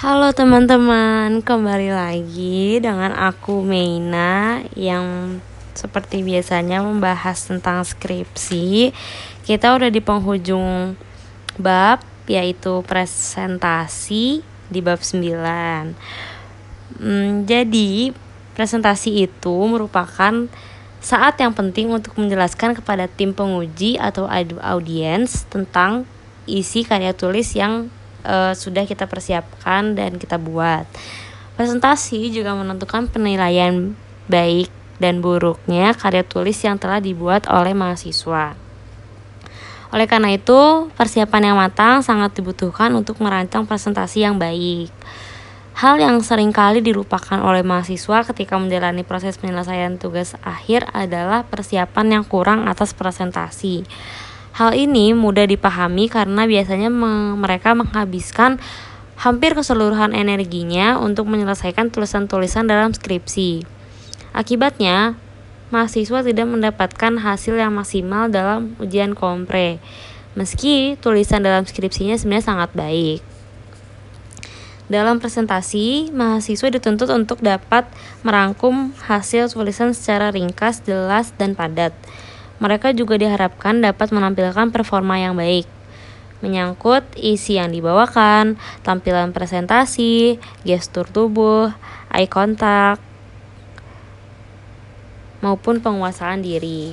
Halo teman-teman, kembali lagi dengan aku Meina yang seperti biasanya membahas tentang skripsi. Kita udah di penghujung bab yaitu presentasi di bab 9. Hmm, jadi presentasi itu merupakan saat yang penting untuk menjelaskan kepada tim penguji atau audiens tentang isi karya tulis yang uh, sudah kita persiapkan dan kita buat. Presentasi juga menentukan penilaian baik dan buruknya karya tulis yang telah dibuat oleh mahasiswa. Oleh karena itu, persiapan yang matang sangat dibutuhkan untuk merancang presentasi yang baik. Hal yang sering kali dilupakan oleh mahasiswa ketika menjalani proses penyelesaian tugas akhir adalah persiapan yang kurang atas presentasi. Hal ini mudah dipahami karena biasanya me mereka menghabiskan hampir keseluruhan energinya untuk menyelesaikan tulisan-tulisan dalam skripsi. Akibatnya, mahasiswa tidak mendapatkan hasil yang maksimal dalam ujian kompre, meski tulisan dalam skripsinya sebenarnya sangat baik. Dalam presentasi, mahasiswa dituntut untuk dapat merangkum hasil tulisan secara ringkas, jelas, dan padat. Mereka juga diharapkan dapat menampilkan performa yang baik, menyangkut isi yang dibawakan, tampilan presentasi, gestur tubuh, eye contact, maupun penguasaan diri.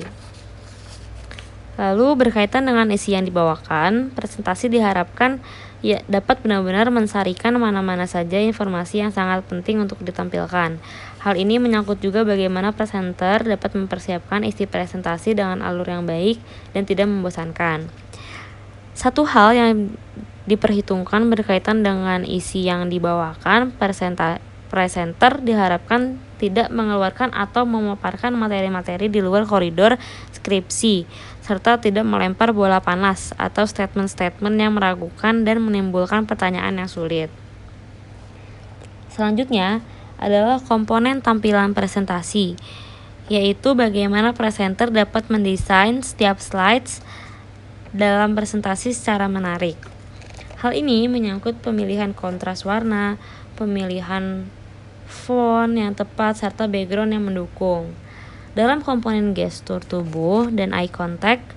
Lalu berkaitan dengan isi yang dibawakan, presentasi diharapkan ya dapat benar-benar mensarikan mana-mana saja informasi yang sangat penting untuk ditampilkan. Hal ini menyangkut juga bagaimana presenter dapat mempersiapkan isi presentasi dengan alur yang baik dan tidak membosankan. Satu hal yang diperhitungkan berkaitan dengan isi yang dibawakan, presenta presenter diharapkan tidak mengeluarkan atau memaparkan materi-materi di luar koridor skripsi, serta tidak melempar bola panas atau statement-statement yang meragukan dan menimbulkan pertanyaan yang sulit. Selanjutnya adalah komponen tampilan presentasi, yaitu bagaimana presenter dapat mendesain setiap slides dalam presentasi secara menarik. Hal ini menyangkut pemilihan kontras warna, pemilihan font yang tepat, serta background yang mendukung. Dalam komponen gestur tubuh dan eye contact,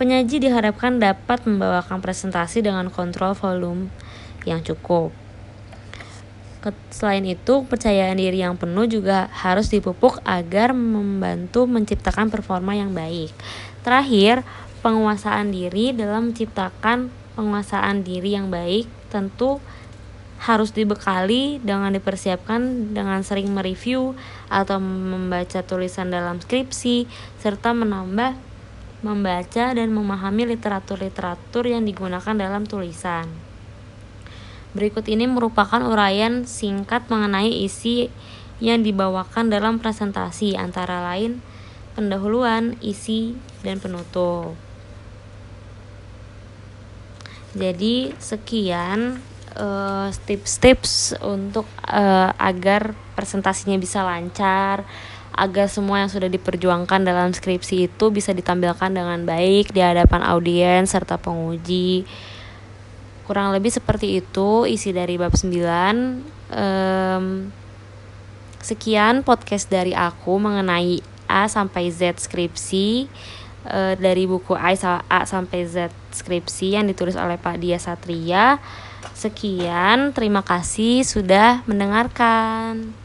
penyaji diharapkan dapat membawakan presentasi dengan kontrol volume yang cukup. Selain itu, percayaan diri yang penuh juga harus dipupuk agar membantu menciptakan performa yang baik. Terakhir, penguasaan diri dalam menciptakan penguasaan diri yang baik tentu harus dibekali dengan dipersiapkan dengan sering mereview atau membaca tulisan dalam skripsi serta menambah membaca dan memahami literatur-literatur yang digunakan dalam tulisan. Berikut ini merupakan uraian singkat mengenai isi yang dibawakan dalam presentasi antara lain pendahuluan, isi, dan penutup. Jadi sekian uh, tips-tips untuk uh, agar presentasinya bisa lancar, agar semua yang sudah diperjuangkan dalam skripsi itu bisa ditampilkan dengan baik di hadapan audiens serta penguji. Kurang lebih seperti itu isi dari bab 9. Um, sekian podcast dari aku mengenai A sampai Z skripsi uh, dari buku A, A sampai Z skripsi yang ditulis oleh Pak Dia Satria. Sekian, terima kasih sudah mendengarkan.